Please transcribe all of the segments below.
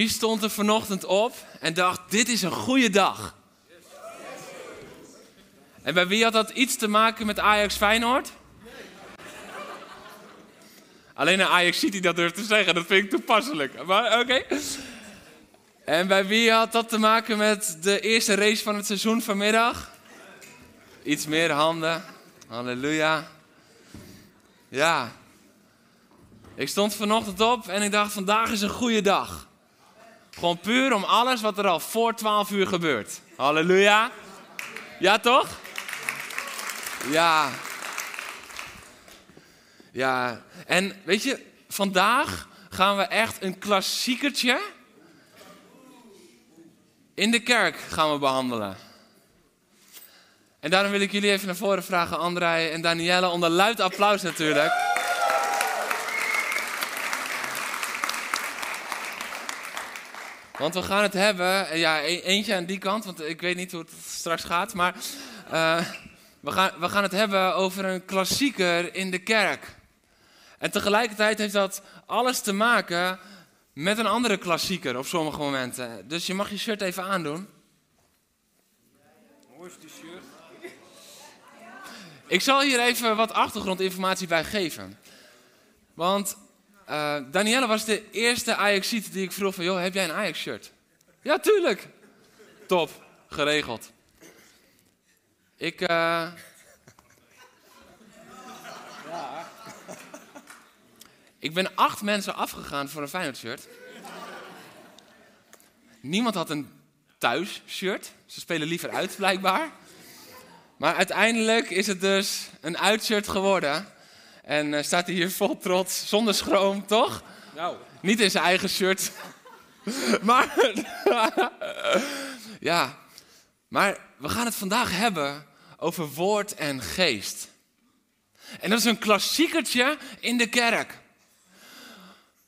Wie stond er vanochtend op en dacht: Dit is een goede dag? En bij wie had dat iets te maken met Ajax Feyenoord? Alleen een Ajax City dat durft te zeggen, dat vind ik toepasselijk. Maar oké. En bij wie had dat te maken met de eerste race van het seizoen vanmiddag? Iets meer handen. Halleluja. Ja. Ik stond vanochtend op en ik dacht: vandaag is een goede dag. Gewoon puur om alles wat er al voor 12 uur gebeurt. Halleluja. Ja, toch? Ja. Ja. En weet je, vandaag gaan we echt een klassiekertje in de kerk gaan we behandelen. En daarom wil ik jullie even naar voren vragen, André en Danielle, onder luid applaus natuurlijk. Want we gaan het hebben, ja, e- eentje aan die kant, want ik weet niet hoe het straks gaat, maar uh, we, gaan, we gaan het hebben over een klassieker in de kerk. En tegelijkertijd heeft dat alles te maken met een andere klassieker op sommige momenten. Dus je mag je shirt even aandoen. Mooiste shirt. Ik zal hier even wat achtergrondinformatie bij geven. Want uh, Danielle was de eerste Ajaxiet die ik vroeg van... joh, heb jij een Ajax-shirt? Ja, tuurlijk. Top, geregeld. Ik... Ja. Ik ben acht mensen afgegaan voor een Feyenoord-shirt. Niemand had een thuis-shirt. Ze spelen liever uit, blijkbaar. Maar uiteindelijk is het dus een uitshirt geworden... En uh, staat hij hier vol trots, zonder schroom, toch? Nou. Niet in zijn eigen shirt. maar, ja. Maar we gaan het vandaag hebben over woord en geest. En dat is een klassiekertje in de kerk.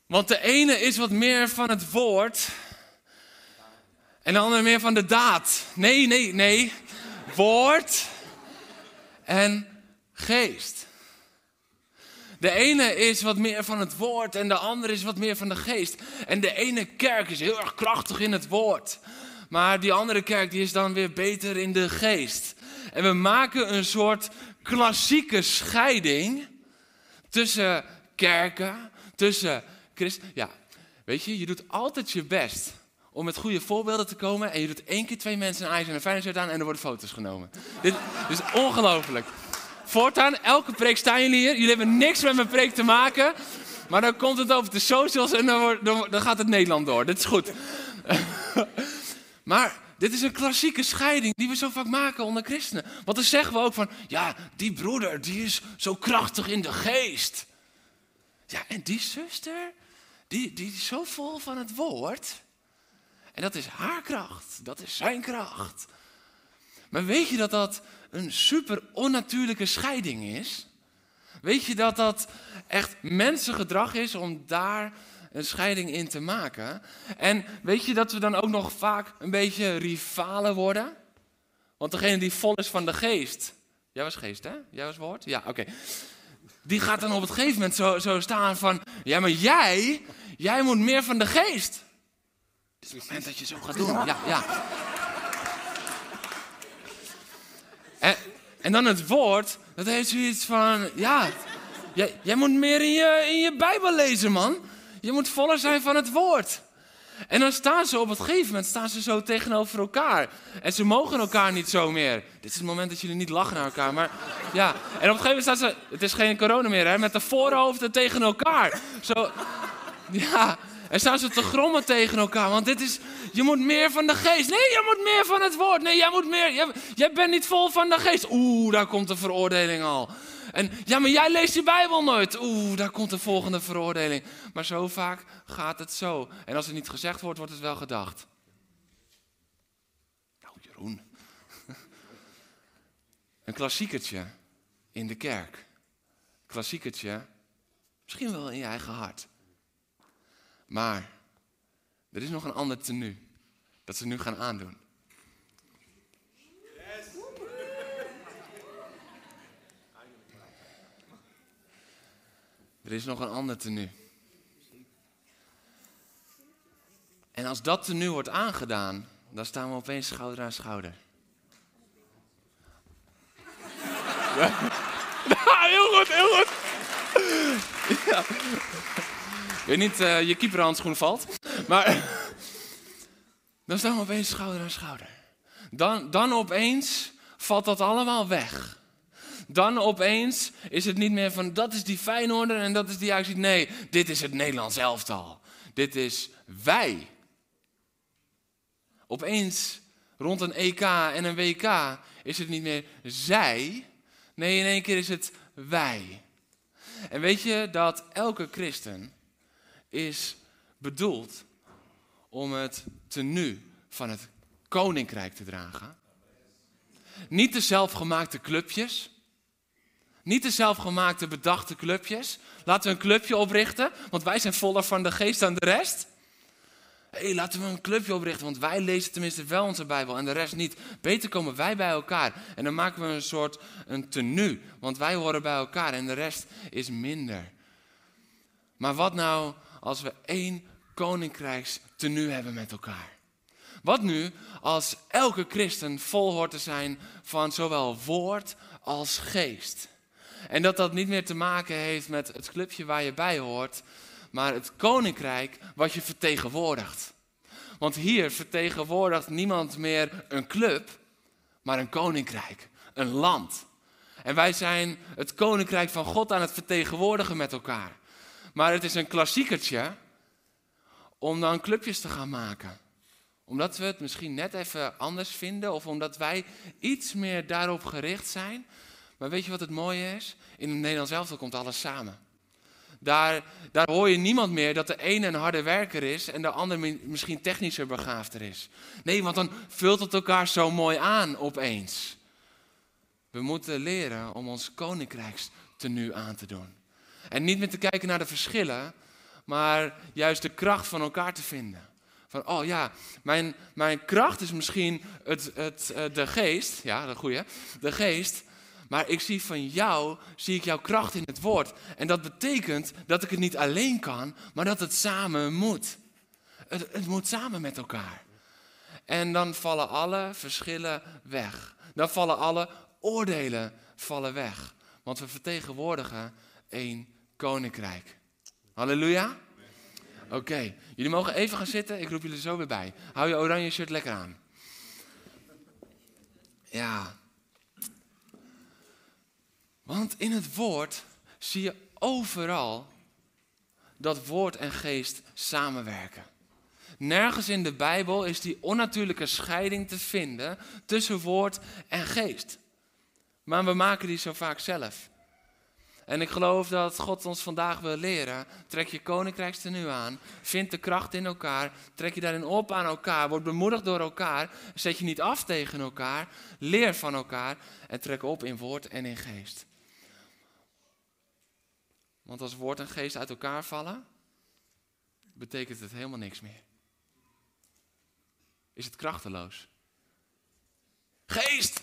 Want de ene is wat meer van het woord. En de andere meer van de daad. Nee, nee, nee. Woord en geest. De ene is wat meer van het woord en de andere is wat meer van de geest. En de ene kerk is heel erg krachtig in het woord. Maar die andere kerk die is dan weer beter in de geest. En we maken een soort klassieke scheiding tussen kerken, tussen christen. Ja, weet je, je doet altijd je best om met goede voorbeelden te komen. En je doet één keer twee mensen een ijs en een fijne aan en er worden foto's genomen. Dit is ongelooflijk. Voortaan, elke preek staan jullie hier. Jullie hebben niks met mijn preek te maken. Maar dan komt het over de socials en dan, dan, gaat het Nederland door. Dit is goed. maar dit is een klassieke scheiding die we zo vaak maken onder christenen. Want dan zeggen we ook van, ja, die broeder die is zo krachtig in de geest. Ja, en die zuster, die, die is zo vol van het woord. En dat is haar kracht, dat is zijn kracht. Maar weet je dat dat een super onnatuurlijke scheiding is? Weet je dat dat echt mensengedrag is om daar een scheiding in te maken? En weet je dat we dan ook nog vaak een beetje rivalen worden? Want degene die vol is van de geest. Jij was geest, hè? Jij was woord? Ja, oké. Die gaat dan op het gegeven moment zo, zo staan van... Ja, maar jij, jij moet meer van de geest. Is het moment dat je zo gaat doen. Ja, ja. En, dan het woord, dat heeft zoiets van, ja, jij, moet meer in je, in je Bijbel lezen, man. Je moet voller zijn van het woord. En dan staan ze op het gegeven moment staan ze zo tegenover elkaar. En ze mogen elkaar niet zo meer. Dit is het moment dat jullie niet lachen naar elkaar. Maar ja. En op het gegeven moment staan ze. Het is geen corona meer, hè? Met de voorhoofden tegen elkaar. Zo. Ja. En staan ze te grommen tegen elkaar. Want dit is, je moet meer van de geest. Nee, je moet meer van het woord. Nee, jij moet meer. Jij, bent niet vol van de geest. Oeh, daar komt de veroordeling al. En ja, maar jij leest je Bijbel nooit. Oeh, daar komt de volgende veroordeling. Maar zo vaak gaat het zo. En als het niet gezegd wordt, wordt het wel gedacht. Nou, Jeroen. Een klassiekertje in de kerk. Klassiekertje, misschien wel in je eigen hart. Maar er is nog een ander tenue dat ze nu gaan aandoen. Er is nog een ander tenue. En als dat tenue wordt aangedaan, dan staan we opeens schouder aan schouder. Ja, heel goed, heel goed. Ja. Ik weet niet, uh, je keeperhandschoen valt. Maar dan staan we opeens schouder aan schouder. Dan, dan opeens valt dat allemaal weg. Dan opeens is het niet meer van dat is die Feyenoorder en dat is die Ajax. Nee, dit is het Nederlands elftal. Dit is wij. Opeens rond een EK en een WK is het niet meer zij. Nee, in één keer is het wij. En weet je dat elke christen is bedoeld om het tenue van het koninkrijk te dragen. Niet de zelfgemaakte clubjes. Niet de zelfgemaakte bedachte clubjes. Laten we een clubje oprichten, want wij zijn voller van de geest dan de rest. Hey, laten we een clubje oprichten, want wij lezen tenminste wel onze Bijbel en de rest niet. Beter komen wij bij elkaar en dan maken we een soort een tenue, want wij horen bij elkaar en de rest is minder. Maar wat nou als we één koninkrijks tenue hebben met elkaar? Wat nu als elke christen vol hoort te zijn van zowel woord als geest? En dat dat niet meer te maken heeft met het clubje waar je bij hoort, maar het koninkrijk wat je vertegenwoordigt. Want hier vertegenwoordigt niemand meer een club, maar een koninkrijk, een land. En wij zijn het koninkrijk van God aan het vertegenwoordigen met elkaar. Maar het is een klassiekertje om dan clubjes te gaan maken. Omdat we het misschien net even anders vinden of omdat wij iets meer daarop gericht zijn. Maar weet je wat het mooie is? In het Nederlands elftal komt alles samen. Daar, daar hoor je niemand meer dat de ene een harde werker is en de ander misschien technischer begaafder is. Nee, want dan vult het elkaar zo mooi aan opeens. We moeten leren om ons koninkrijks tenue aan te doen. En niet meer te kijken naar de verschillen, maar juist de kracht van elkaar te vinden. Van, oh ja, mijn, mijn kracht is misschien het, het, eh, de geest, ja, de goede, de geest. Maar ik zie van jou, zie ik jouw kracht in het woord. En dat betekent dat ik het niet alleen kan, maar dat het samen moet. Het, het moet samen met elkaar. En dan vallen alle verschillen weg. Dan vallen alle oordelen vallen weg. Want we vertegenwoordigen één koninkrijk. Halleluja. Oké, jullie mogen even gaan zitten. Ik roep jullie zo weer bij. Hou je oranje shirt lekker aan. Ja. Want in het woord zie je overal dat woord en geest samenwerken. Nergens in de Bijbel is die onnatuurlijke scheiding te vinden tussen woord en geest. Maar we maken die zo vaak zelf. En ik geloof dat God ons vandaag wil leren. Trek je koninkrijkste nu aan. Vind de kracht in elkaar. Trek je daarin op aan elkaar. Word bemoedigd door elkaar. Zet je niet af tegen elkaar. Leer van elkaar. En trek op in woord en in geest. Want als woord en geest uit elkaar vallen, betekent het helemaal niks meer. Is het krachteloos? Geest!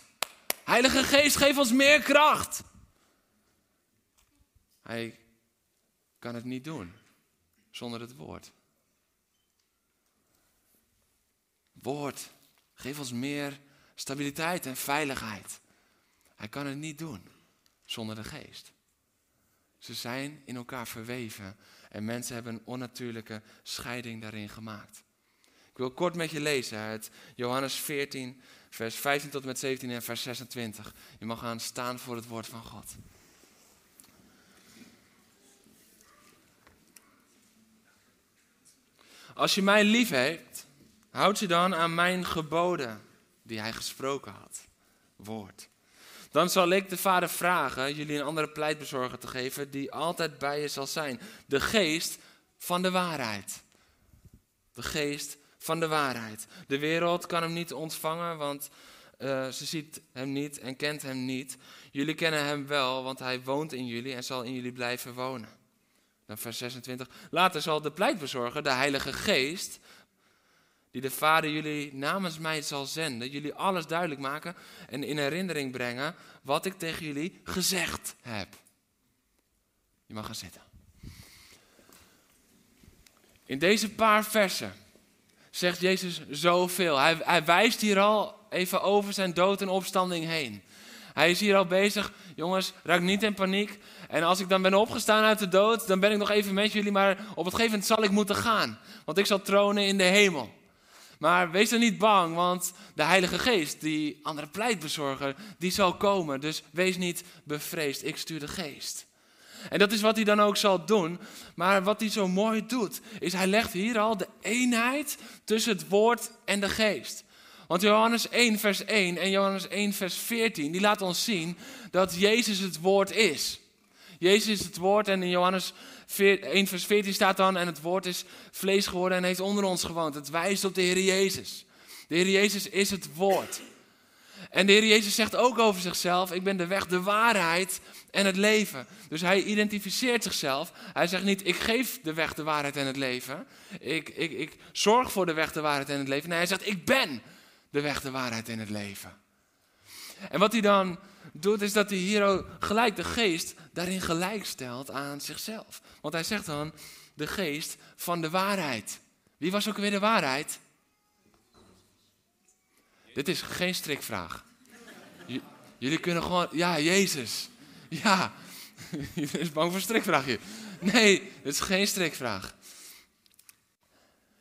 Heilige Geest, geef ons meer kracht! Hij kan het niet doen zonder het woord. Woord, geef ons meer stabiliteit en veiligheid. Hij kan het niet doen zonder de geest. Ze zijn in elkaar verweven en mensen hebben een onnatuurlijke scheiding daarin gemaakt. Ik wil kort met je lezen uit Johannes 14, vers 15 tot en met 17 en vers 26. Je mag gaan staan voor het woord van God. Als je mij lief hebt, houd je dan aan mijn geboden die hij gesproken had. Woord. Dan zal ik de Vader vragen jullie een andere pleitbezorger te geven die altijd bij je zal zijn. De geest van de waarheid. De geest van de waarheid. De wereld kan hem niet ontvangen, want uh, ze ziet hem niet en kent hem niet. Jullie kennen hem wel, want hij woont in jullie en zal in jullie blijven wonen. Dan vers 26. Later zal de pleitbezorger, de Heilige Geest, die de Vader jullie namens mij zal zenden, jullie alles duidelijk maken en in herinnering brengen wat ik tegen jullie gezegd heb. Je mag gaan zitten. In deze paar versen zegt Jezus zoveel. Hij, hij wijst hier al even over zijn dood en opstanding heen. Hij is hier al bezig. Jongens, raak niet in paniek. En als ik dan ben opgestaan uit de dood, dan ben ik nog even met jullie. Maar op het gegeven moment zal ik moeten gaan. Want ik zal tronen in de hemel. Maar wees er niet bang, want de Heilige Geest, die andere pleitbezorger, die zal komen. Dus wees niet bevreesd. Ik stuur de Geest. En dat is wat hij dan ook zal doen. Maar wat hij zo mooi doet, is hij legt hier al de eenheid tussen het woord en de geest. Want Johannes 1, vers 1 en Johannes 1, vers 14, die laat ons zien dat Jezus het woord is. Jezus is het woord en in Johannes 1, vers 14 staat dan, en het woord is vlees geworden en heeft onder ons gewoond. Het wijst op de Heer Jezus. De Heer Jezus is het woord. En de Heer Jezus zegt ook over zichzelf: Ik ben de weg, de waarheid en het leven. Dus hij identificeert zichzelf. Hij zegt niet: Ik geef de weg, de waarheid en het leven. Ik, ik, ik zorg voor de weg, de waarheid en het leven. Nee, hij zegt: Ik ben de weg, de waarheid en het leven. En wat hij dan doet, is dat hij hier gelijk de geest daarin gelijk stelt aan zichzelf. Want hij zegt dan: De geest van de waarheid. Wie was ook weer de waarheid? Dit is geen strikvraag. jullie kunnen gewoon, ja, Jezus. Ja, je is bang voor strikvraag hier. Nee, het is geen strikvraag.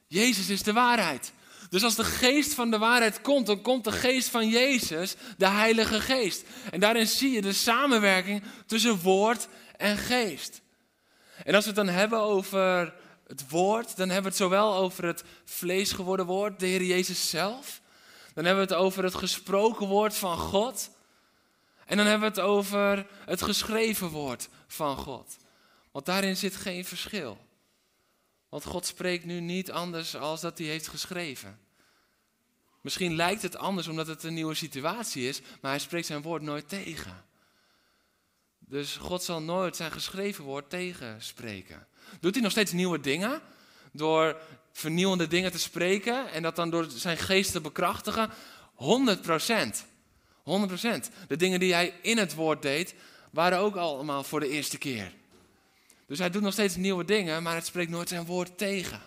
Jezus is de waarheid. Dus als de geest van de waarheid komt, dan komt de geest van Jezus, de Heilige Geest. En daarin zie je de samenwerking tussen woord en geest. En als we het dan hebben over het woord, dan hebben we het zowel over het vlees geworden woord, de Heer Jezus zelf, dan hebben we het over het gesproken woord van God. En dan hebben we het over het geschreven woord van God. Want daarin zit geen verschil. Want God spreekt nu niet anders als dat hij heeft geschreven. Misschien lijkt het anders omdat het een nieuwe situatie is, maar hij spreekt zijn woord nooit tegen. Dus God zal nooit zijn geschreven woord tegenspreken. Doet hij nog steeds nieuwe dingen? Door vernieuwende dingen te spreken en dat dan door zijn geest te bekrachtigen? 100 procent. 100 procent. De dingen die hij in het woord deed, waren ook allemaal voor de eerste keer. Dus hij doet nog steeds nieuwe dingen, maar het spreekt nooit zijn woord tegen.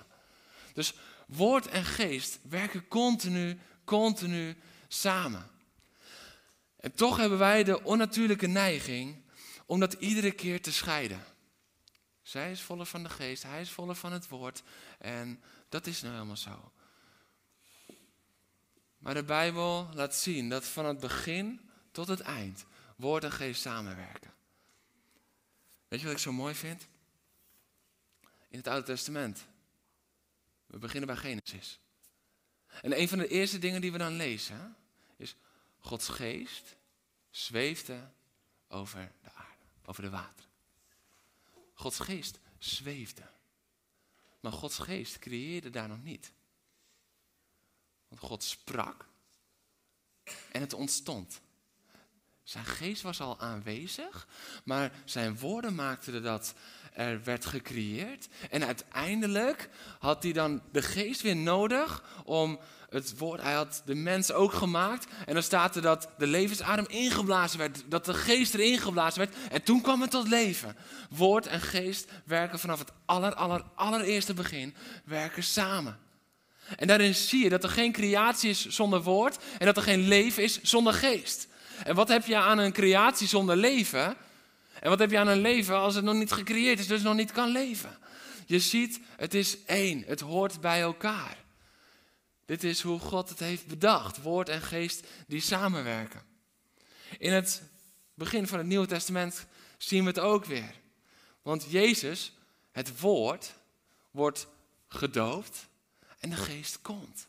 Dus woord en geest werken continu, continu samen. En toch hebben wij de onnatuurlijke neiging om dat iedere keer te scheiden. Zij is voller van de geest, hij is voller van het woord. En dat is nou helemaal zo. Maar de Bijbel laat zien dat van het begin tot het eind woord en geest samenwerken. Weet je wat ik zo mooi vind? In het Oude Testament. We beginnen bij Genesis. En een van de eerste dingen die we dan lezen is Gods geest zweefde over de aarde, over de water. Gods geest zweefde. Maar Gods geest creëerde daar nog niet. Want God sprak en het ontstond. Zijn geest was al aanwezig, maar zijn woorden maakten dat er werd gecreëerd. En uiteindelijk had hij dan de geest weer nodig om het woord, hij had de mens ook gemaakt. En dan staat er dat de levensadem ingeblazen werd, dat de geest erin geblazen werd. En toen kwam het tot leven. Woord en geest werken vanaf het aller, aller, allereerste begin, werken samen. En daarin zie je dat er geen creatie is zonder woord en dat er geen leven is zonder geest. En wat heb je aan een creatie zonder leven? En wat heb je aan een leven als het nog niet gecreëerd is, dus nog niet kan leven? Je ziet, het is één, het hoort bij elkaar. Dit is hoe God het heeft bedacht, woord en geest die samenwerken. In het begin van het Nieuwe Testament zien we het ook weer. Want Jezus, het woord, wordt gedoopt en de geest komt.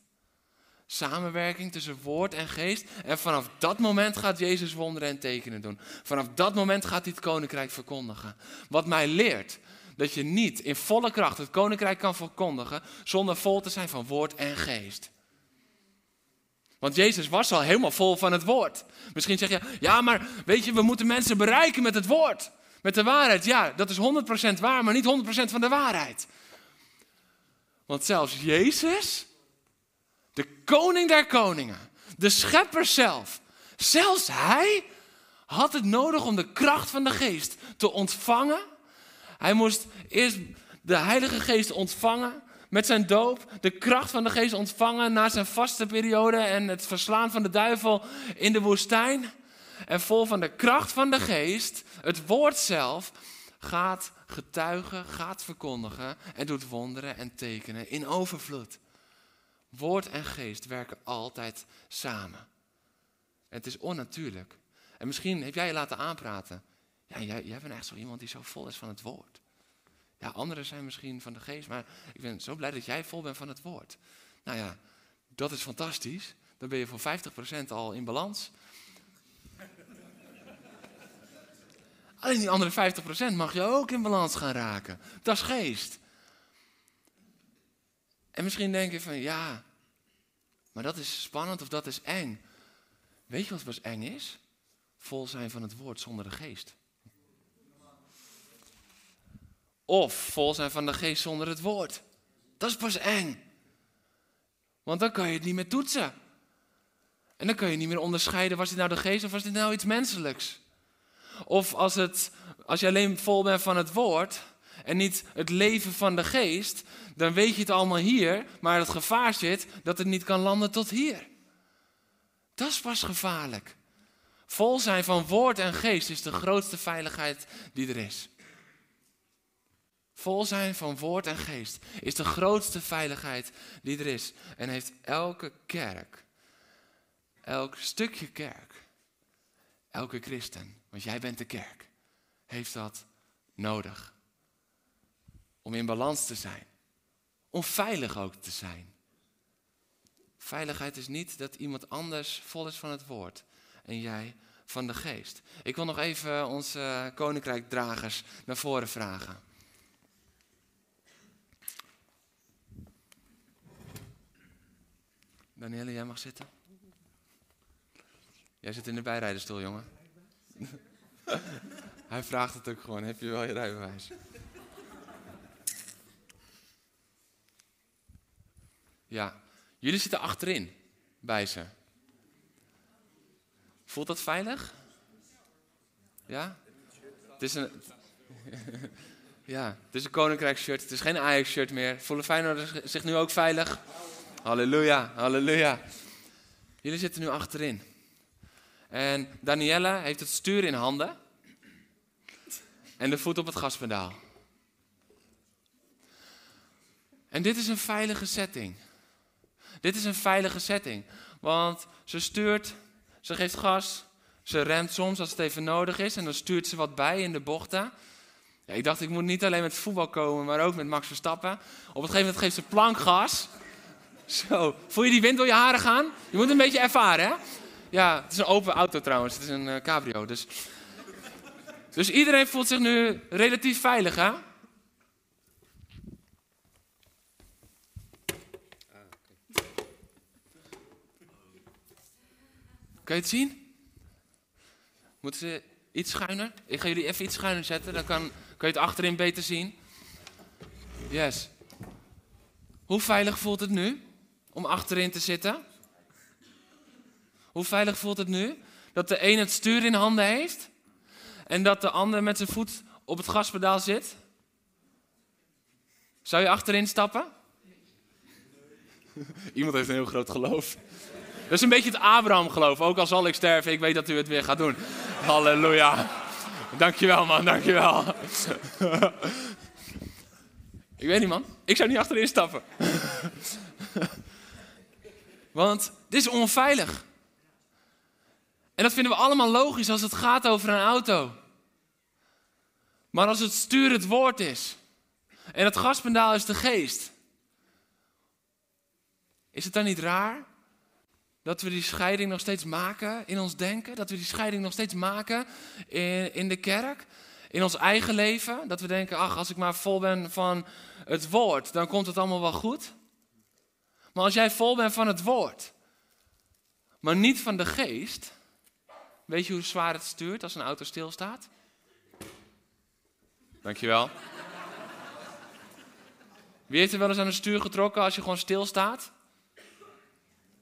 Samenwerking tussen woord en geest. En vanaf dat moment gaat Jezus wonderen en tekenen doen. Vanaf dat moment gaat hij het koninkrijk verkondigen. Wat mij leert dat je niet in volle kracht het koninkrijk kan verkondigen zonder vol te zijn van woord en geest. Want Jezus was al helemaal vol van het woord. Misschien zeg je, ja, maar weet je, we moeten mensen bereiken met het woord. Met de waarheid. Ja, dat is 100% waar, maar niet 100% van de waarheid. Want zelfs Jezus, de koning der koningen, de schepper zelf, zelfs hij had het nodig om de kracht van de geest te ontvangen. Hij moest eerst de Heilige Geest ontvangen met zijn doop, de kracht van de geest ontvangen na zijn vaste periode en het verslaan van de duivel in de woestijn. En vol van de kracht van de geest, het woord zelf, gaat getuigen, gaat verkondigen en doet wonderen en tekenen in overvloed. Woord en geest werken altijd samen. Het is onnatuurlijk. En misschien heb jij je laten aanpraten. Ja, jij, jij bent echt zo iemand die zo vol is van het woord. Ja, anderen zijn misschien van de geest, maar ik ben zo blij dat jij vol bent van het woord. Nou ja, dat is fantastisch. Dan ben je voor 50% al in balans. Alleen die andere 50% mag je ook in balans gaan raken. Dat is geest. En misschien denk je van ja, maar dat is spannend of dat is eng. Weet je wat pas eng is? Vol zijn van het woord zonder de geest. Of vol zijn van de geest zonder het woord. Dat is pas eng. Want dan kan je het niet meer toetsen. En dan kan je niet meer onderscheiden, was dit nou de geest of was dit nou iets menselijks? Of als, het, als je alleen vol bent van het woord en niet het leven van de geest, dan weet je het allemaal hier, maar het gevaar zit dat het niet kan landen tot hier. Dat is pas gevaarlijk. Vol zijn van woord en geest is de grootste veiligheid die er is. Vol zijn van woord en geest is de grootste veiligheid die er is. En heeft elke kerk, elk stukje kerk, elke christen, want jij bent de kerk, heeft dat nodig. Om in balans te zijn. Om veilig ook te zijn. Veiligheid is niet dat iemand anders vol is van het woord en jij van de geest. Ik wil nog even onze koninkrijkdragers naar voren vragen. Danielle, jij mag zitten. Jij zit in de bijrijderstoel, jongen. Hij vraagt het ook gewoon. Heb je wel je rijbewijs? Ja, jullie zitten achterin bij ze. Voelt dat veilig? Ja? Het is een. ja, het is een koninkrijk shirt. Het is geen Ajax shirt meer. Voelen Feyenoorders zich nu ook veilig? Halleluja, halleluja. Jullie zitten nu achterin. En Danielle heeft het stuur in handen. En de voet op het gaspedaal. En dit is een veilige setting. Dit is een veilige setting. Want ze stuurt, ze geeft gas, ze rent soms als het even nodig is. En dan stuurt ze wat bij in de bochten. Ja, ik dacht, ik moet niet alleen met voetbal komen, maar ook met Max Verstappen. Op een gegeven moment geeft ze plankgas. Zo, voel je die wind door je haren gaan? Je moet een beetje ervaren, hè? Ja, het is een open auto trouwens. Het is een uh, cabrio. Dus... dus iedereen voelt zich nu relatief veilig, hè? Kun je het zien? Moeten ze iets schuiner? Ik ga jullie even iets schuiner zetten, dan kan, kan je het achterin beter zien. Yes. Hoe veilig voelt het nu? om achterin te zitten? Hoe veilig voelt het nu? Dat de een het stuur in handen heeft en dat de ander met zijn voet op het gaspedaal zit? Zou je achterin stappen? Iemand heeft een heel groot geloof. Dat is een beetje het Abraham-geloof. Ook al zal ik sterven, ik weet dat u het weer gaat doen. Halleluja. Dankjewel, man, dankjewel. ik weet niet, man. Ik zou niet achterin stappen. Want dit is onveilig. En dat vinden we allemaal logisch als het gaat over een auto. Maar als het stuur het woord is en het gaspedaal is de geest, is het dan niet raar Dat we die scheiding nog steeds maken in ons denken. Dat we die scheiding nog steeds maken in, in de kerk. In ons eigen leven. Dat we denken, ach, als ik maar vol ben van het woord, dan komt het allemaal wel goed. Maar als jij vol bent van het woord, maar niet van de geest. Weet je hoe zwaar het stuurt als een auto stilstaat? Dankjewel. Wie heeft er wel eens aan het stuur getrokken als je gewoon stilstaat?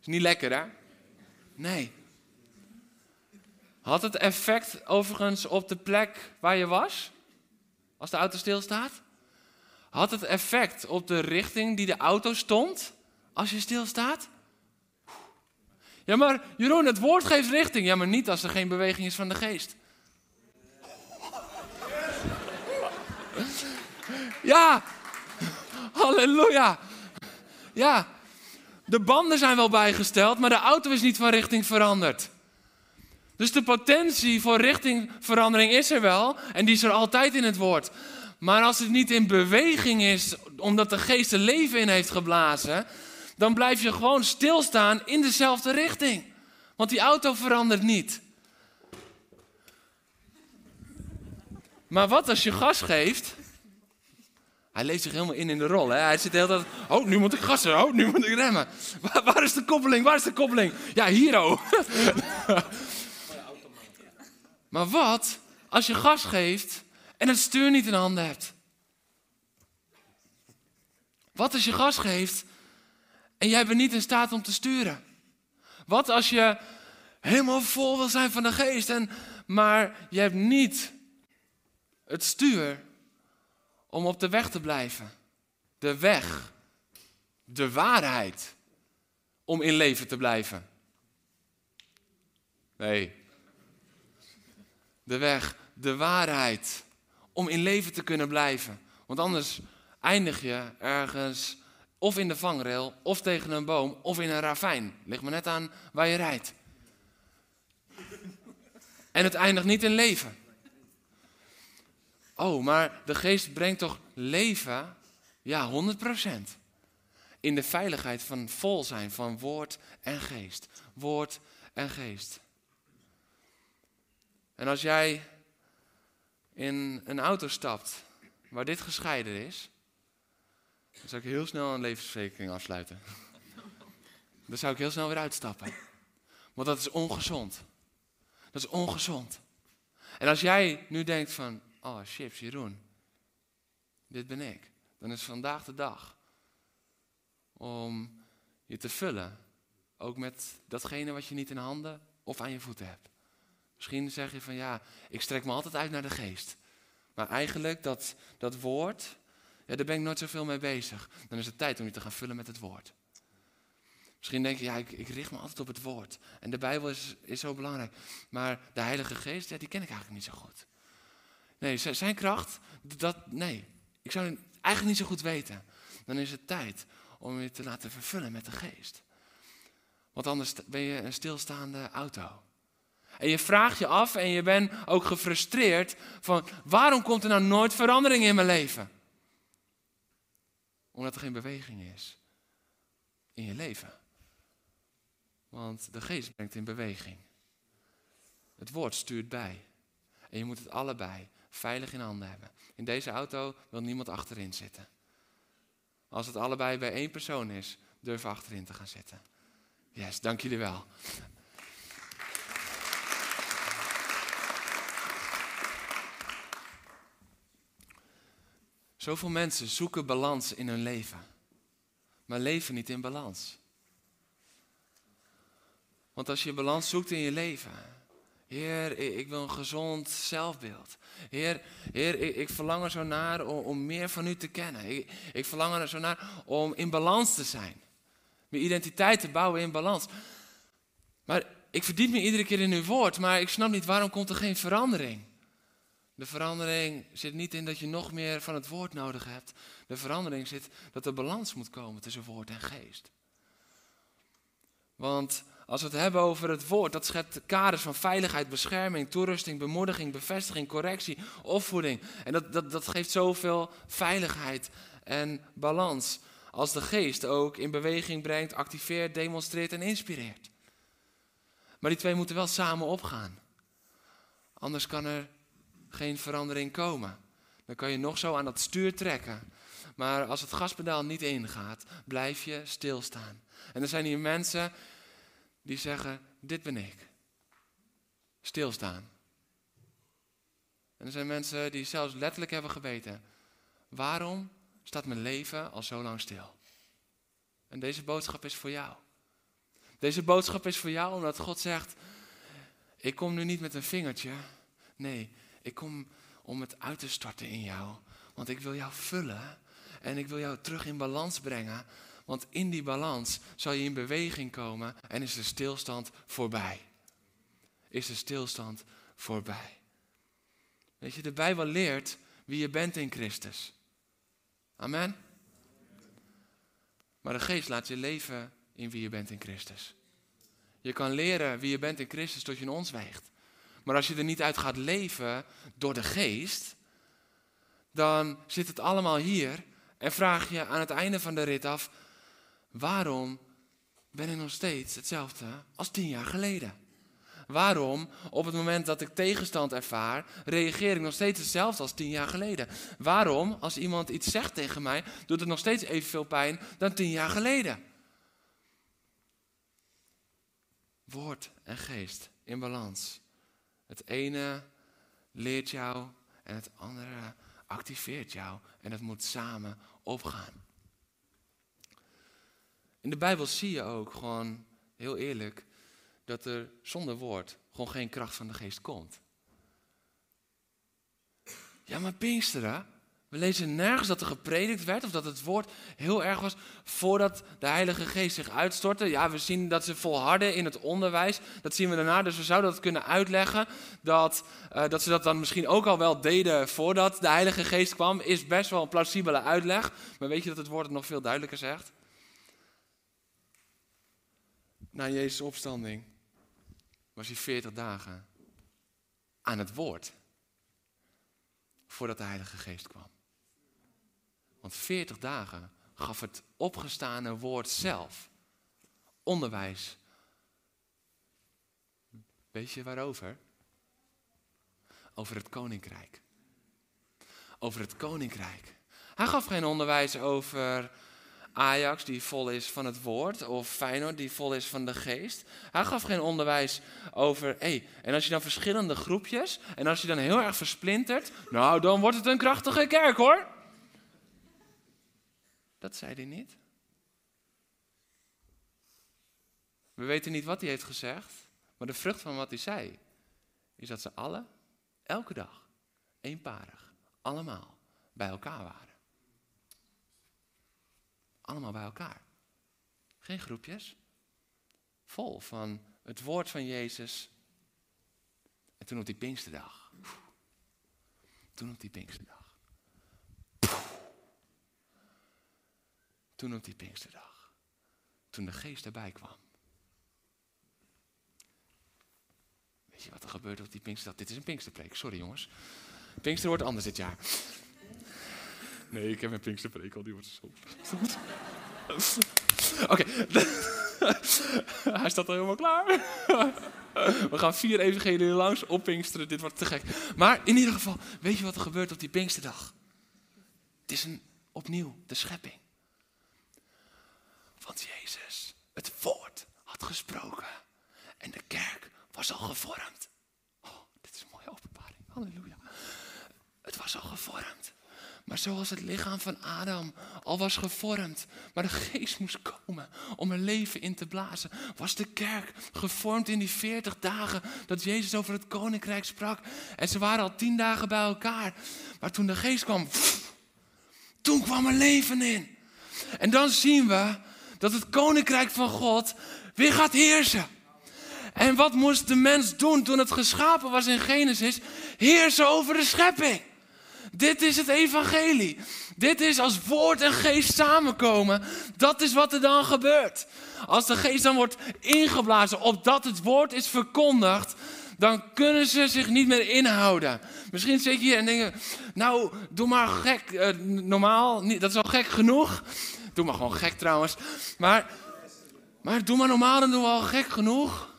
Is niet lekker, hè? Nee. Had het effect overigens op de plek waar je was? Als de auto stilstaat? Had het effect op de richting die de auto stond? Als je stilstaat? Ja, maar Jeroen, het woord geeft richting. Ja, maar niet als er geen beweging is van de geest. Ja, halleluja. Ja, de banden zijn wel bijgesteld, maar de auto is niet van richting veranderd. Dus de potentie voor richtingverandering is er wel en die is er altijd in het woord. Maar als het niet in beweging is, omdat de geest er leven in heeft geblazen, dan blijf je gewoon stilstaan in dezelfde richting. Want die auto verandert niet. Maar wat als je gas geeft? Hij leeft zich helemaal in in de rol. Hè? Hij zit de hele tijd. Oh, nu moet ik gassen. Oh, nu moet ik remmen. Waar, is de koppeling? Waar is de koppeling? Ja, hier oh. maar wat als je gas geeft en het stuur niet in handen hebt? Wat als je gas geeft en jij bent niet in staat om te sturen? Wat als je helemaal vol wil zijn van de geest, en, maar je hebt niet het stuur om op de weg te blijven? De weg, de waarheid om in leven te blijven. Nee. De weg, de waarheid om in leven te kunnen blijven. Want anders eindig je ergens of in de vangrail, of tegen een boom, of in een ravijn. Ligt maar net aan waar je rijdt. En het eindigt niet in leven. Oh, maar de geest brengt toch leven? Ja, 100%. In de veiligheid van vol zijn van woord en geest. Woord en geest. En als jij in een auto stapt waar dit gescheiden is, dan zou ik heel snel een levensverzekering afsluiten. Dan zou ik heel snel weer uitstappen. Want dat is ongezond. Dat is ongezond. En als jij nu denkt van, oh chips Jeroen, dit ben ik. Dan is vandaag de dag om je te vullen. Ook met datgene wat je niet in handen of aan je voeten hebt. Misschien zeg je van ja, ik strek me altijd uit naar de geest. Maar eigenlijk dat, dat woord, ja, daar ben ik nooit zoveel mee bezig. Dan is het tijd om je te gaan vullen met het woord. Misschien denk je, ja, ik, ik richt me altijd op het woord. En de Bijbel is, is zo belangrijk. Maar de Heilige Geest, ja, die ken ik eigenlijk niet zo goed. Nee, zijn kracht, dat, nee. Ik zou het eigenlijk niet zo goed weten. Dan is het tijd om je te laten vervullen met de Geest. Want anders ben je een stilstaande auto. En je vraagt je af en je bent ook gefrustreerd van waarom komt er nou nooit verandering in mijn leven? Omdat er geen beweging is in je leven. Want de geest brengt in beweging. Het woord stuurt bij. En je moet het allebei veilig in handen hebben. In deze auto wil niemand achterin zitten. Als het allebei bij één persoon is, durf achterin te gaan zitten. Yes, dank jullie wel. Zoveel mensen zoeken balans in hun leven, maar leven niet in balans. Want als je balans zoekt in je leven, Heer, ik wil een gezond zelfbeeld. Heer, Heer ik, ik verlang er zo naar om, meer van u te kennen. Ik, ik verlang er zo naar om in balans te zijn. Mijn identiteit te bouwen in balans. Maar ik verdiep me iedere keer in uw woord, maar ik snap niet waarom komt er geen verandering. De verandering zit niet in dat je nog meer van het woord nodig hebt. De verandering zit dat er balans moet komen tussen woord en geest. Want als we het hebben over het woord, dat schept kaders van veiligheid, bescherming, toerusting, bemoediging, bevestiging, correctie, opvoeding. En dat, dat, dat geeft zoveel veiligheid en balans. Als de geest ook in beweging brengt, activeert, demonstreert en inspireert. Maar die twee moeten wel samen opgaan. Anders kan er geen verandering komen. Dan kan je nog zo aan dat stuur trekken. Maar als het gaspedaal niet ingaat, blijf je stilstaan. En er zijn hier mensen die zeggen: Dit ben ik. Stilstaan. En er zijn mensen die zelfs letterlijk hebben gebeten: Waarom staat mijn leven al zo lang stil? En deze boodschap is voor jou. Deze boodschap is voor jou omdat God zegt: Ik kom nu niet met een vingertje. Nee, ik kom om het uit te storten in jou. Want ik wil jou vullen en ik wil jou terug in balans brengen. Want in die balans zal je in beweging komen en is de stilstand voorbij. Is de stilstand voorbij. Weet je, de Bijbel leert wie je bent in Christus. Amen. Maar de geest laat je leven in wie je bent in Christus. Je kan leren wie je bent in Christus tot je in ons weegt. Maar als je er niet uit gaat leven door de geest, dan zit het allemaal hier en vraag je aan het einde van de rit af, waarom ben ik nog steeds hetzelfde als tien jaar geleden? Waarom, op het moment dat ik tegenstand ervaar, reageer ik nog steeds hetzelfde als tien jaar geleden? Waarom, als iemand iets zegt tegen mij, doet het nog steeds evenveel pijn dan tien jaar geleden? Woord en geest in balans. Het ene leert jou en het andere activeert jou. En het moet samen opgaan. In de Bijbel zie je ook gewoon, heel eerlijk, dat er zonder woord gewoon geen kracht van de geest komt. Ja, maar Pinksteren, we lezen nergens dat er gepredikt werd of dat het woord heel erg was voordat de Heilige Geest zich uitstortte. Ja, we zien dat ze volharden in het onderwijs. Dat zien we daarna. Dus we zouden dat kunnen uitleggen. Dat, uh, dat ze dat dan misschien ook al wel deden voordat de Heilige Geest kwam. Is best wel een plausibele uitleg. Maar weet je dat het woord het nog veel duidelijker zegt? Na Jezus' opstanding was hij 40 dagen aan het woord. Voordat de Heilige Geest kwam. Want 40 dagen gaf het opgestane woord zelf onderwijs. Weet je waarover? Over het koninkrijk. Over het koninkrijk. Hij gaf geen onderwijs over Ajax die vol is van het woord of Feyenoord die vol is van de geest. Hij gaf geen onderwijs over, hey, en als je dan verschillende groepjes en als je dan heel erg versplintert, nou dan wordt het een krachtige kerk hoor. Dat zei hij niet. We weten niet wat hij heeft gezegd, maar de vrucht van wat hij zei is dat ze alle, elke dag, eenparig, allemaal bij elkaar waren. Allemaal bij elkaar. Geen groepjes. Vol van het woord van Jezus. En toen op die Pinksterdag. Toen op die Pinksterdag. Toen op die Pinksterdag. Toen de geest erbij kwam. Weet je wat er gebeurt op die Pinksterdag? Dit is een Pinksterpreek, sorry jongens. Pinkster wordt anders dit jaar. Nee, ik heb mijn Pinksterpreek al, die wordt zo. Oké. Hij staat al helemaal klaar. We gaan vier evangelieën langs op Pinksteren. Dit wordt te gek. Maar in ieder geval, weet je wat er gebeurt op die Pinksterdag? Het is een, opnieuw de schepping. Want Jezus het woord had gesproken. En de kerk was al gevormd. Oh, dit is een mooie openbaring. Halleluja. Het was al gevormd. Maar zoals het lichaam van Adam al was gevormd, maar de geest moest komen om er leven in te blazen, was de kerk gevormd in die 40 dagen dat Jezus over het koninkrijk sprak. En ze waren al tien dagen bij elkaar. Maar toen de geest kwam, toen kwam er leven in. En dan zien we dat het koninkrijk van God weer gaat heersen. En wat moest de mens doen toen het geschapen was in Genesis? Heersen over de schepping. Dit is het evangelie. Dit is als woord en geest samenkomen. Dat is wat er dan gebeurt. Als de geest dan wordt ingeblazen opdat het woord is verkondigd, dan kunnen ze zich niet meer inhouden. Misschien zit je hier en denk je, nou, doe maar gek, uh, normaal, dat is al gek genoeg. Doe maar gewoon gek trouwens. Maar, maar doe maar normaal, dan doen we al gek genoeg.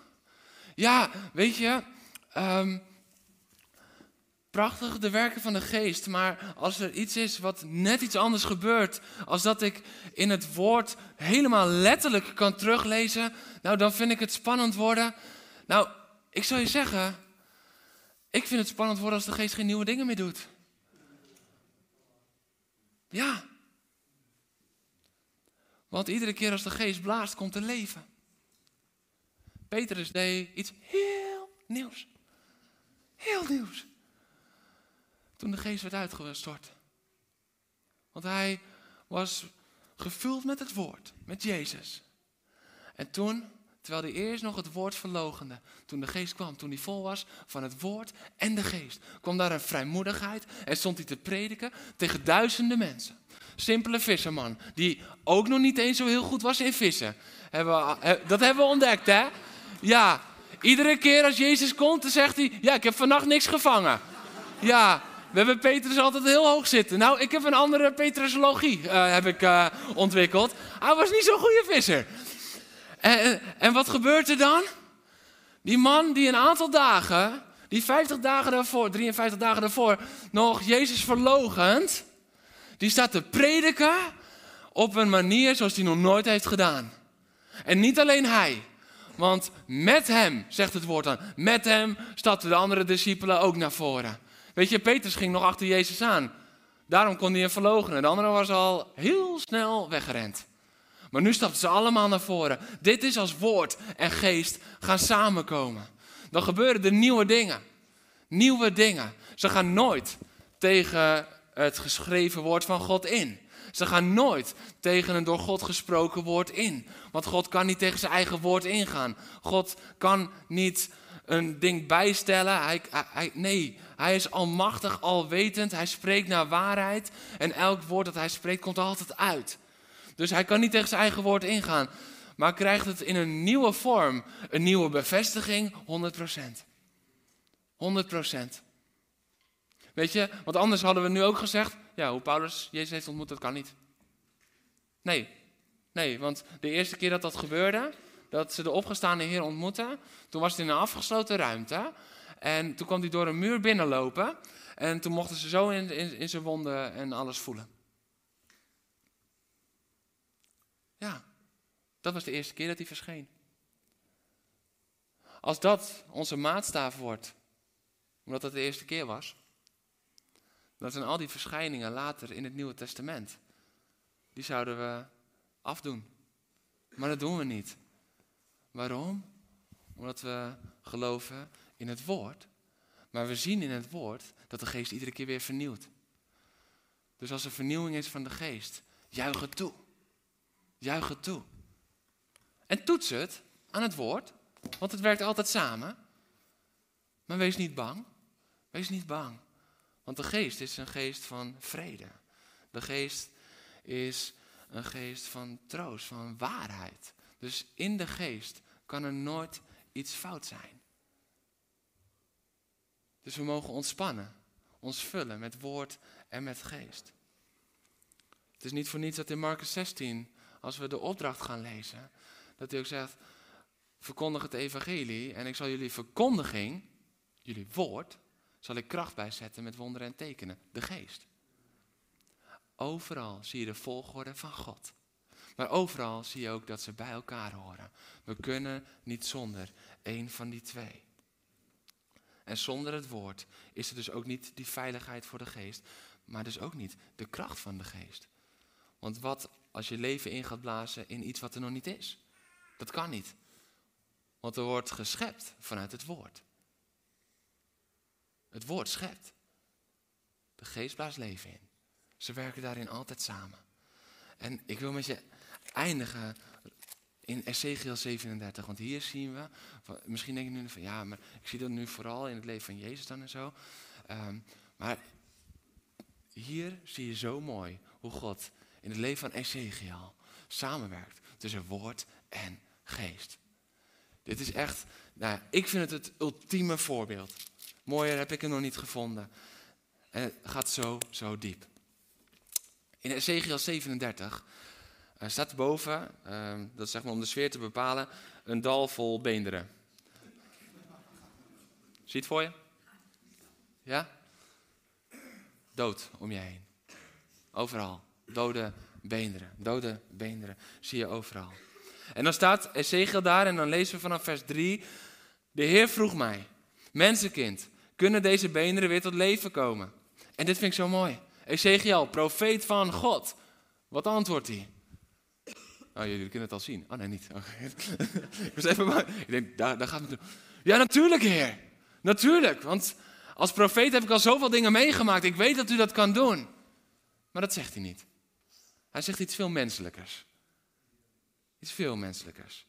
Ja, weet je, ehm, prachtig de werken van de geest, maar als er iets is wat net iets anders gebeurt, als dat ik in het woord helemaal letterlijk kan teruglezen, nou dan vind ik het spannend worden. Nou, ik zou je zeggen, ik vind het spannend worden als de geest geen nieuwe dingen meer doet. Ja. Want iedere keer als de geest blaast, komt er leven. Petrus deed iets heel nieuws. Heel nieuws. Toen de geest werd uitgestort. Want hij was gevuld met het woord, met Jezus. En toen, terwijl hij eerst nog het woord verlogende, toen de geest kwam, toen hij vol was van het woord en de geest, kwam daar een vrijmoedigheid en stond hij te prediken tegen duizenden mensen. Simpele visserman, die ook nog niet eens zo heel goed was in vissen. Dat hebben we ontdekt, hè? Ja, iedere keer als Jezus komt, dan zegt hij: Ja, ik heb vannacht niks gevangen. Ja, we hebben Petrus altijd heel hoog zitten. Nou, ik heb een andere Petrusologie uh, heb ik, uh, ontwikkeld. Hij was niet zo'n goede visser. En, en wat gebeurt er dan? Die man die een aantal dagen, die 50 dagen daarvoor, 53 dagen daarvoor, nog Jezus verlogend, die staat te prediken op een manier zoals hij nog nooit heeft gedaan. En niet alleen hij. Want met hem, zegt het woord dan, met hem stapten de andere discipelen ook naar voren. Weet je, Petrus ging nog achter Jezus aan. Daarom kon hij hem verloochenen. De andere was al heel snel weggerend. Maar nu stapten ze allemaal naar voren. Dit is als woord en geest gaan samenkomen. Dan gebeuren er nieuwe dingen. Nieuwe dingen. Ze gaan nooit tegen het geschreven woord van God in. Ze gaan nooit tegen een door God gesproken woord in. Want God kan niet tegen zijn eigen woord ingaan. God kan niet een ding bijstellen. Hij, hij, nee, hij is almachtig, alwetend. Hij spreekt naar waarheid. En elk woord dat hij spreekt komt altijd uit. Dus hij kan niet tegen zijn eigen woord ingaan. Maar krijgt het in een nieuwe vorm, een nieuwe bevestiging, 100%. 100%. Weet je, want anders hadden we nu ook gezegd, ja, hoe Paulus Jezus heeft ontmoet, dat kan niet. Nee, nee, want de eerste keer dat dat gebeurde, dat ze de opgestaande Heer ontmoetten, toen was het in een afgesloten ruimte. En toen kwam hij door een muur binnenlopen. En toen mochten ze zo in, in, in zijn wonden en alles voelen. Ja, dat was de eerste keer dat hij verscheen. Als dat onze maatstaaf wordt, omdat dat de eerste keer was, dan zijn al die verschijningen later in het Nieuwe Testament, die zouden we afdoen. Maar dat doen we niet. Waarom? Omdat we geloven in het woord. Maar we zien in het woord dat de geest iedere keer weer vernieuwt. Dus als er vernieuwing is van de geest, juich het toe. Juich het toe. En toets het aan het woord, want het werkt altijd samen. Maar wees niet bang. Wees niet bang. Want de geest is een geest van vrede. De geest is een geest van troost, van waarheid. Dus in de geest kan er nooit iets fout zijn. Dus we mogen ontspannen, ons vullen met woord en met geest. Het is niet voor niets dat in Marcus 16, als we de opdracht gaan lezen, dat hij ook zegt, verkondig het evangelie en ik zal jullie verkondiging, jullie woord, zal ik kracht bijzetten met wonderen en tekenen, de geest. Overal zie je de volgorde van God. Maar overal zie je ook dat ze bij elkaar horen. We kunnen niet zonder één van die twee. En zonder het woord is er dus ook niet die veiligheid voor de geest, maar dus ook niet de kracht van de geest. Want wat als je leven in gaat blazen in iets wat er nog niet is? Dat kan niet. Want er wordt geschept vanuit het woord. Het woord schept. De geest blaast leven in. Ze werken daarin altijd samen. En ik wil met je eindigen in Ezekiel 37. Want hier zien we, misschien denk je nu van ja, maar ik zie dat nu vooral in het leven van Jezus dan en zo. Ehm, maar hier zie je zo mooi hoe God in het leven van Ezekiel samenwerkt tussen woord en geest. Dit is echt, nou, ik vind het het ultieme voorbeeld. Mooier heb ik het nog niet gevonden. En het gaat zo, zo diep. In Ezekiel 37 uh, staat boven, uh, dat is zeg maar om de sfeer te bepalen, een dal vol beenderen. Zie het voor je? Ja? Dood om je heen. Overal. Dode beenderen. Dode beenderen zie je overal. En dan staat Ezekiel daar en dan lezen we vanaf vers 3. De Heer vroeg mij, mensenkind, kunnen deze beenderen weer tot leven komen? En dit vind ik zo mooi. Ezekiel, profeet van God. Wat antwoordt hij? Oh, jullie kunnen het al zien. Oh nee, niet. ik was even bang. Ik denk, daar, daar gaat het. Ja, natuurlijk, Heer. Natuurlijk. Want als profeet heb ik al zoveel dingen meegemaakt. Ik weet dat u dat kan doen. Maar dat zegt hij niet. Hij zegt iets veel menselijkers. Iets veel menselijkers.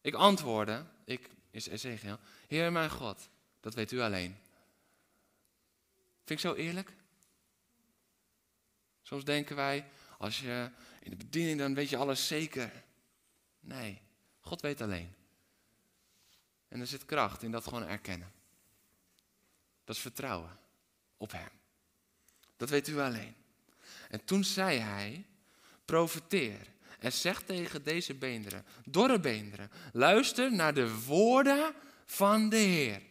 Ik antwoordde, ik is Ezekiel, Heer mijn God, dat weet u alleen. Vind ik zo eerlijk? Soms denken wij, als je in de bediening, dan weet je alles zeker. Nee, God weet alleen. En er zit kracht in dat gewoon erkennen. Dat is vertrouwen op Hem. Dat weet u alleen. En toen zei hij, profeteer en zeg tegen deze beenderen, dorre beenderen, luister naar de woorden van de Heer.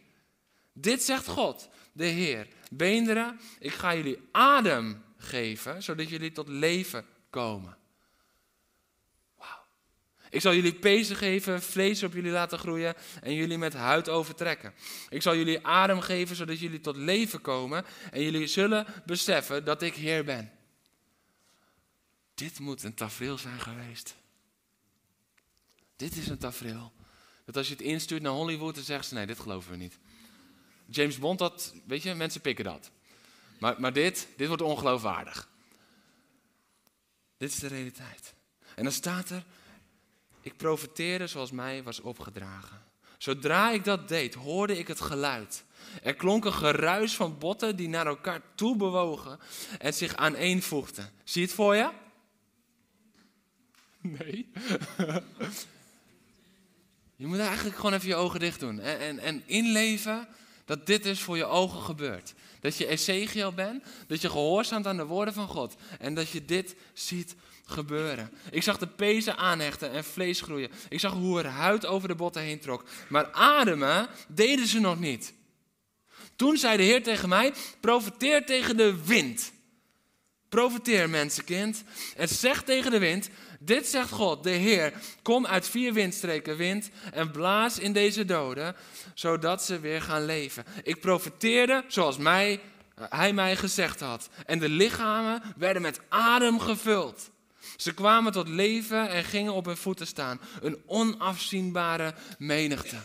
Dit zegt God, de Heer. Beenderen, ik ga jullie adem geven, zodat jullie tot leven komen. Ik zal jullie pezen geven, vlees op jullie laten groeien en jullie met huid overtrekken. Ik zal jullie adem geven, zodat jullie tot leven komen en jullie zullen beseffen dat ik Heer ben. Dit moet een tafereel zijn geweest. Dit is een tafereel. Dat als je het instuurt naar Hollywood, dan zeggen ze: nee, dit geloven we niet. James Bond, dat, weet je, mensen pikken dat. Maar, maar dit, dit wordt ongeloofwaardig. Dit is de realiteit. En dan staat er, ik profeteerde zoals mij was opgedragen. Zodra ik dat deed, hoorde ik het geluid. Er klonk een geruis van botten die naar elkaar toe bewogen en zich aaneenvoegden. Zie je het voor je? Nee. je moet eigenlijk gewoon even je ogen dicht doen en, en, en inleven dat dit dus voor je ogen gebeurt. Dat je Ezekiel bent, dat je gehoorzaamt aan de woorden van God en dat je dit ziet gebeuren. Ik zag de pezen aanhechten en vlees groeien. Ik zag hoe er huid over de botten heen trok. Maar ademen deden ze nog niet. Toen zei de Heer tegen mij: profeteer tegen de wind. Profeteer, mensenkind. En zeg tegen de wind: Dit zegt God, de Heer: Kom uit vier windstreken wind en blaas in deze doden, zodat ze weer gaan leven. Ik profeteerde zoals mij, hij mij gezegd had. En de lichamen werden met adem gevuld. Ze kwamen tot leven en gingen op hun voeten staan. Een onafzienbare menigte.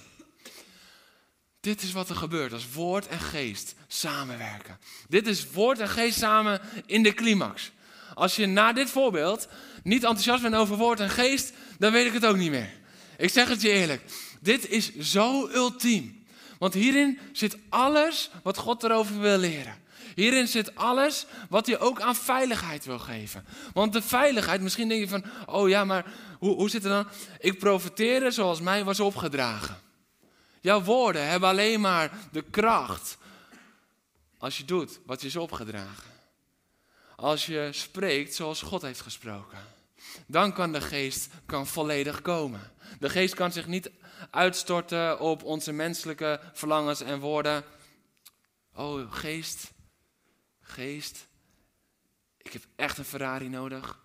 Dit is wat er gebeurt als woord en geest samenwerken. Dit is woord en geest samen in de climax. Als je na dit voorbeeld niet enthousiast bent over woord en geest, dan weet ik het ook niet meer. Ik zeg het je eerlijk. Dit is zo ultiem. Want hierin zit alles wat God erover wil leren. Hierin zit alles wat hij ook aan veiligheid wil geven. Want de veiligheid, misschien denk je van, oh ja, maar hoe, hoe zit het dan? Ik profiteerde zoals mij was opgedragen. Jouw woorden hebben alleen maar de kracht als je doet wat je is opgedragen. Als je spreekt zoals God heeft gesproken. Dan kan de geest kan volledig komen. De geest kan zich niet uitstorten op onze menselijke verlangens en woorden. Oh, geest, geest, ik heb echt een Ferrari nodig.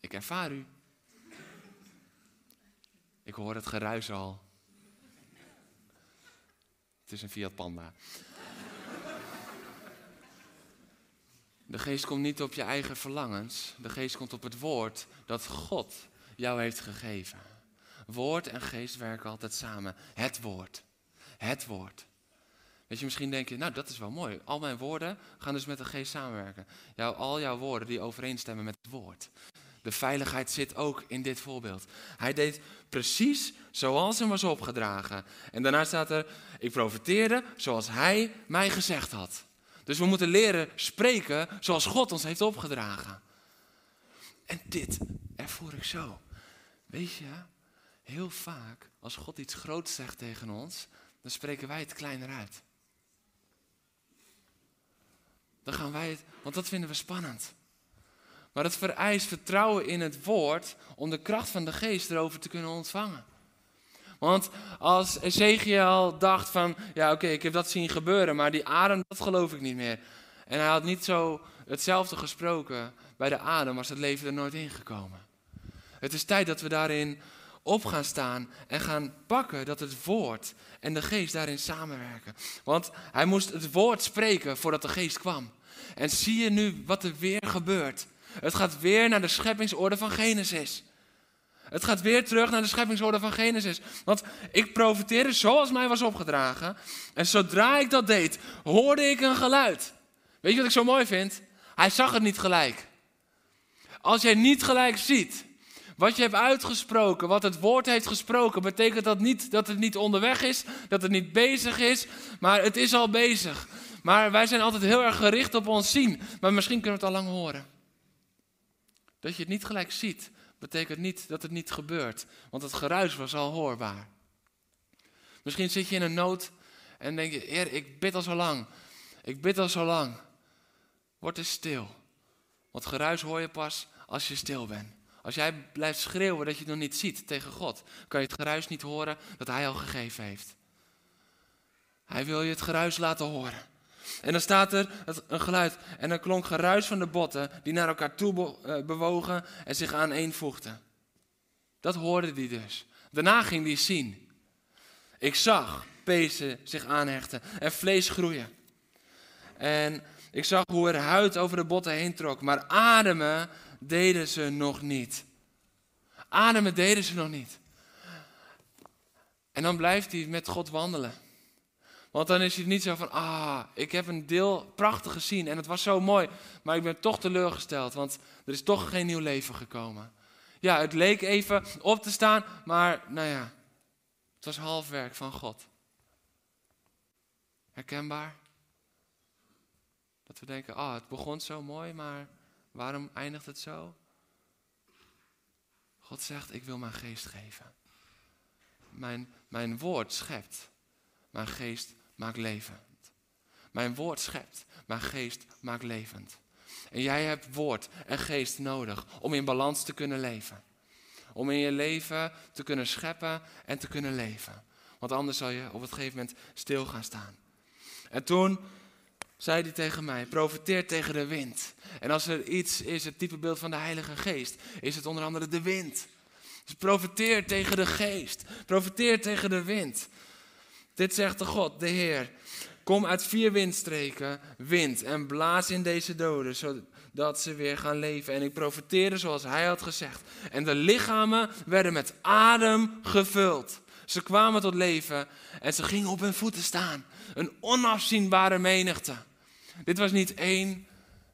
Ik ervaar u. Ik hoor het geruis al. Het is een Fiat Panda. De geest komt niet op je eigen verlangens. De geest komt op het woord dat God jou heeft gegeven. Woord en geest werken altijd samen. Het woord. Het woord. Weet je, misschien denk je, nou dat is wel mooi. Al mijn woorden gaan dus met de geest samenwerken. Al jouw woorden die overeenstemmen met het woord. De veiligheid zit ook in dit voorbeeld. Hij deed precies zoals hem was opgedragen. En daarna staat er, ik profeteerde zoals hij mij gezegd had. Dus we moeten leren spreken zoals God ons heeft opgedragen. En dit ervoer ik zo. Weet je, heel vaak als God iets groots zegt tegen ons, dan spreken wij het kleiner uit. Dan gaan wij het, want dat vinden we spannend. Maar het vereist vertrouwen in het woord om de kracht van de geest erover te kunnen ontvangen. Want als Ezekiel dacht van, ja oké, ik heb dat zien gebeuren, maar die adem, dat geloof ik niet meer. En hij had niet zo hetzelfde gesproken bij de adem, was het leven er nooit ingekomen. Het is tijd dat we daarin op gaan staan en gaan pakken dat het woord en de geest daarin samenwerken. Want hij moest het woord spreken voordat de geest kwam. En zie je nu wat er weer gebeurt? Het gaat weer naar de scheppingsorde van Genesis. Het gaat weer terug naar de scheppingsorde van Genesis. Want ik profiteerde zoals mij was opgedragen. En zodra ik dat deed, hoorde ik een geluid. Weet je wat ik zo mooi vind? Hij zag het niet gelijk. Als jij niet gelijk ziet wat je hebt uitgesproken, wat het woord heeft gesproken, betekent dat niet dat het niet onderweg is, dat het niet bezig is, maar het is al bezig. Maar wij zijn altijd heel erg gericht op ons zien, maar misschien kunnen we het al lang horen. Dat je het niet gelijk ziet, betekent niet dat het niet gebeurt, want het geruis was al hoorbaar. Misschien zit je in een nood en denk je, Heer, ik bid al zo lang, ik bid al zo lang. Word eens stil, want geruis hoor je pas als je stil bent. Als jij blijft schreeuwen dat je het nog niet ziet tegen God, kan je het geruis niet horen dat Hij al gegeven heeft. Hij wil je het geruis laten horen. En dan staat er een geluid en dan klonk geruis van de botten die naar elkaar toe eh, bewogen en zich aaneenvoegden. Dat hoorde hij dus. Daarna ging hij zien. Ik zag pezen zich aanhechten en vlees groeien. En ik zag hoe er huid over de botten heen trok, maar ademen deden ze nog niet. Ademen deden ze nog niet. En dan blijft hij met God wandelen. Want dan is hij niet zo van, ah, ik heb een deel prachtig gezien en het was zo mooi, maar ik ben toch teleurgesteld, want er is toch geen nieuw leven gekomen. Ja, het leek even op te staan, maar nou ja, het was halfwerk van God. Herkenbaar? Dat we denken, ah, het begon zo mooi, maar waarom eindigt het zo? God zegt, ik wil mijn geest geven. Mijn, mijn woord schept, mijn geest maakt levend. Mijn woord schept, mijn geest maakt levend. En jij hebt woord en geest nodig om in balans te kunnen leven. Om in je leven te kunnen scheppen en te kunnen leven. Want anders zal je op het gegeven moment stil gaan staan. En toen zei hij tegen mij, profiteer tegen de wind. En als er iets is, het type beeld van de Heilige Geest, is het onder andere de wind. Dus profiteer tegen de geest. Profiteer tegen de wind. Dit zegt de God, de Heer. Kom uit vier windstreken, wind, en blaas in deze doden, zodat ze weer gaan leven. En ik profeteerde zoals hij had gezegd. En de lichamen werden met adem gevuld. Ze kwamen tot leven en ze gingen op hun voeten staan. Een onafzienbare menigte. Dit was niet één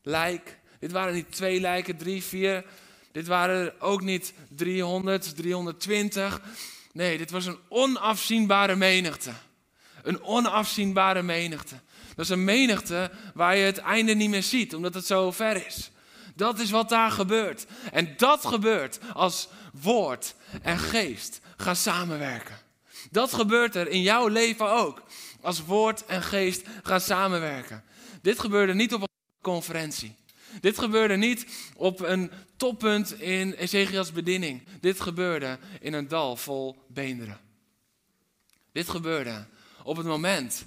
lijk. Dit waren niet twee lijken, drie, vier. Dit waren ook niet 300, 320. Nee, dit was een onafzienbare menigte. Een onafzienbare menigte. Dat is een menigte waar je het einde niet meer ziet, omdat het zo ver is. Dat is wat daar gebeurt. En dat gebeurt als woord en geest gaan samenwerken. Dat gebeurt er in jouw leven ook. Als woord en geest gaan samenwerken. Dit gebeurde niet op een conferentie. Dit gebeurde niet op een toppunt in Ezekiels bediening. Dit gebeurde in een dal vol beenderen. Dit gebeurde op het moment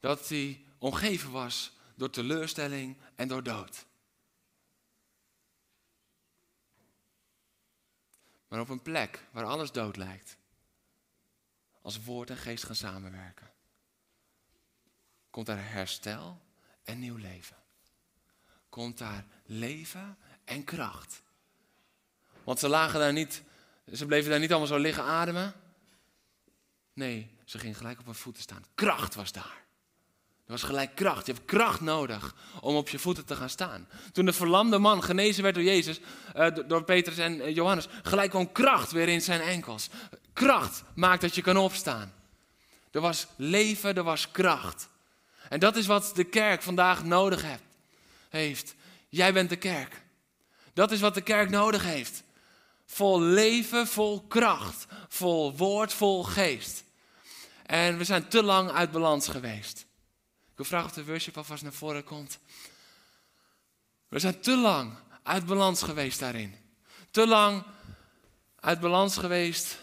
dat hij omgeven was door teleurstelling en door dood. Maar op een plek waar alles dood lijkt, als woord en geest gaan samenwerken, komt daar herstel en nieuw leven. Komt daar leven en kracht. Want ze lagen daar niet, ze bleven daar niet allemaal zo liggen ademen. Nee, ze ging gelijk op hun voeten staan. Kracht was daar. Er was gelijk kracht. Je hebt kracht nodig om op je voeten te gaan staan. Toen de verlamde man genezen werd door Jezus, uh, door Petrus en eh, Johannes, gelijk kwam kracht weer in zijn enkels. Kracht maakt dat je kan opstaan. Er was leven, er was kracht. En dat is wat de kerk vandaag nodig heeft. Jij bent de kerk. Dat is wat de kerk nodig heeft. Vol leven, vol kracht, vol woord, vol geest. En we zijn te lang uit balans geweest. Ik wil vragen of de worship alvast naar voren komt. We zijn te lang uit balans geweest daarin. Te lang uit balans geweest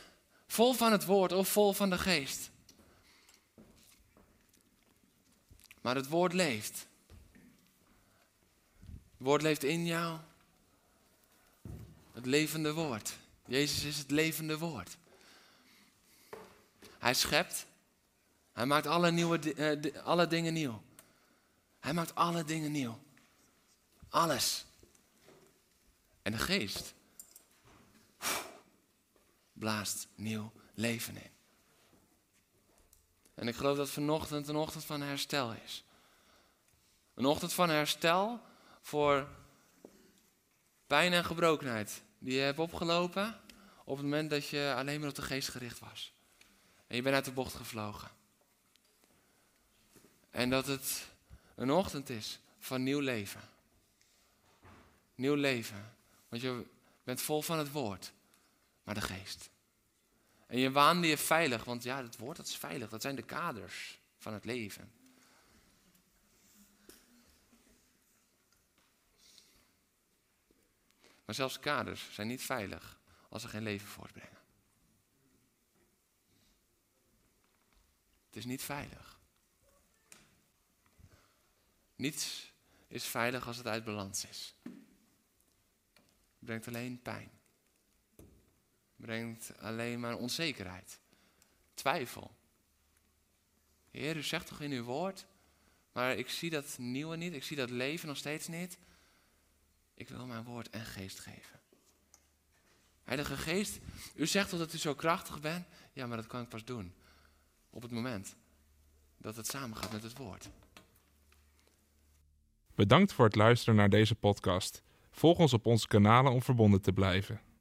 Vol van het woord of vol van de geest. Maar het woord leeft. Het woord leeft in jou. Het levende woord. Jezus is het levende woord. Hij schept. Hij maakt alle, nieuwe, uh, alle dingen nieuw. Hij maakt alle dingen nieuw. Alles. En de geest blaast nieuw leven in. En ik geloof dat vanochtend een ochtend van herstel is. Een ochtend van herstel voor pijn en gebrokenheid die je hebt opgelopen op het moment dat je alleen maar op de geest gericht was. En je bent uit de bocht gevlogen. En dat het een ochtend is van nieuw leven. Nieuw leven. Want je bent vol van het woord, maar de geest. En je waande je veilig, want ja, het woord dat is veilig. Dat zijn de kaders van het leven. Maar zelfs kaders zijn niet veilig als ze geen leven voortbrengen. Het is niet veilig. Niets is veilig als het uit balans is. Het brengt alleen pijn. Brengt alleen maar onzekerheid. Twijfel. Heer, u zegt toch in uw woord, maar ik zie dat nieuwe niet, ik zie dat leven nog steeds niet. Ik wil mijn woord en geest geven. Heilige Geest, u zegt toch dat u zo krachtig bent? Ja, maar dat kan ik pas doen op het moment dat het samengaat met het woord. Bedankt voor het luisteren naar deze podcast. Volg ons op onze kanalen om verbonden te blijven.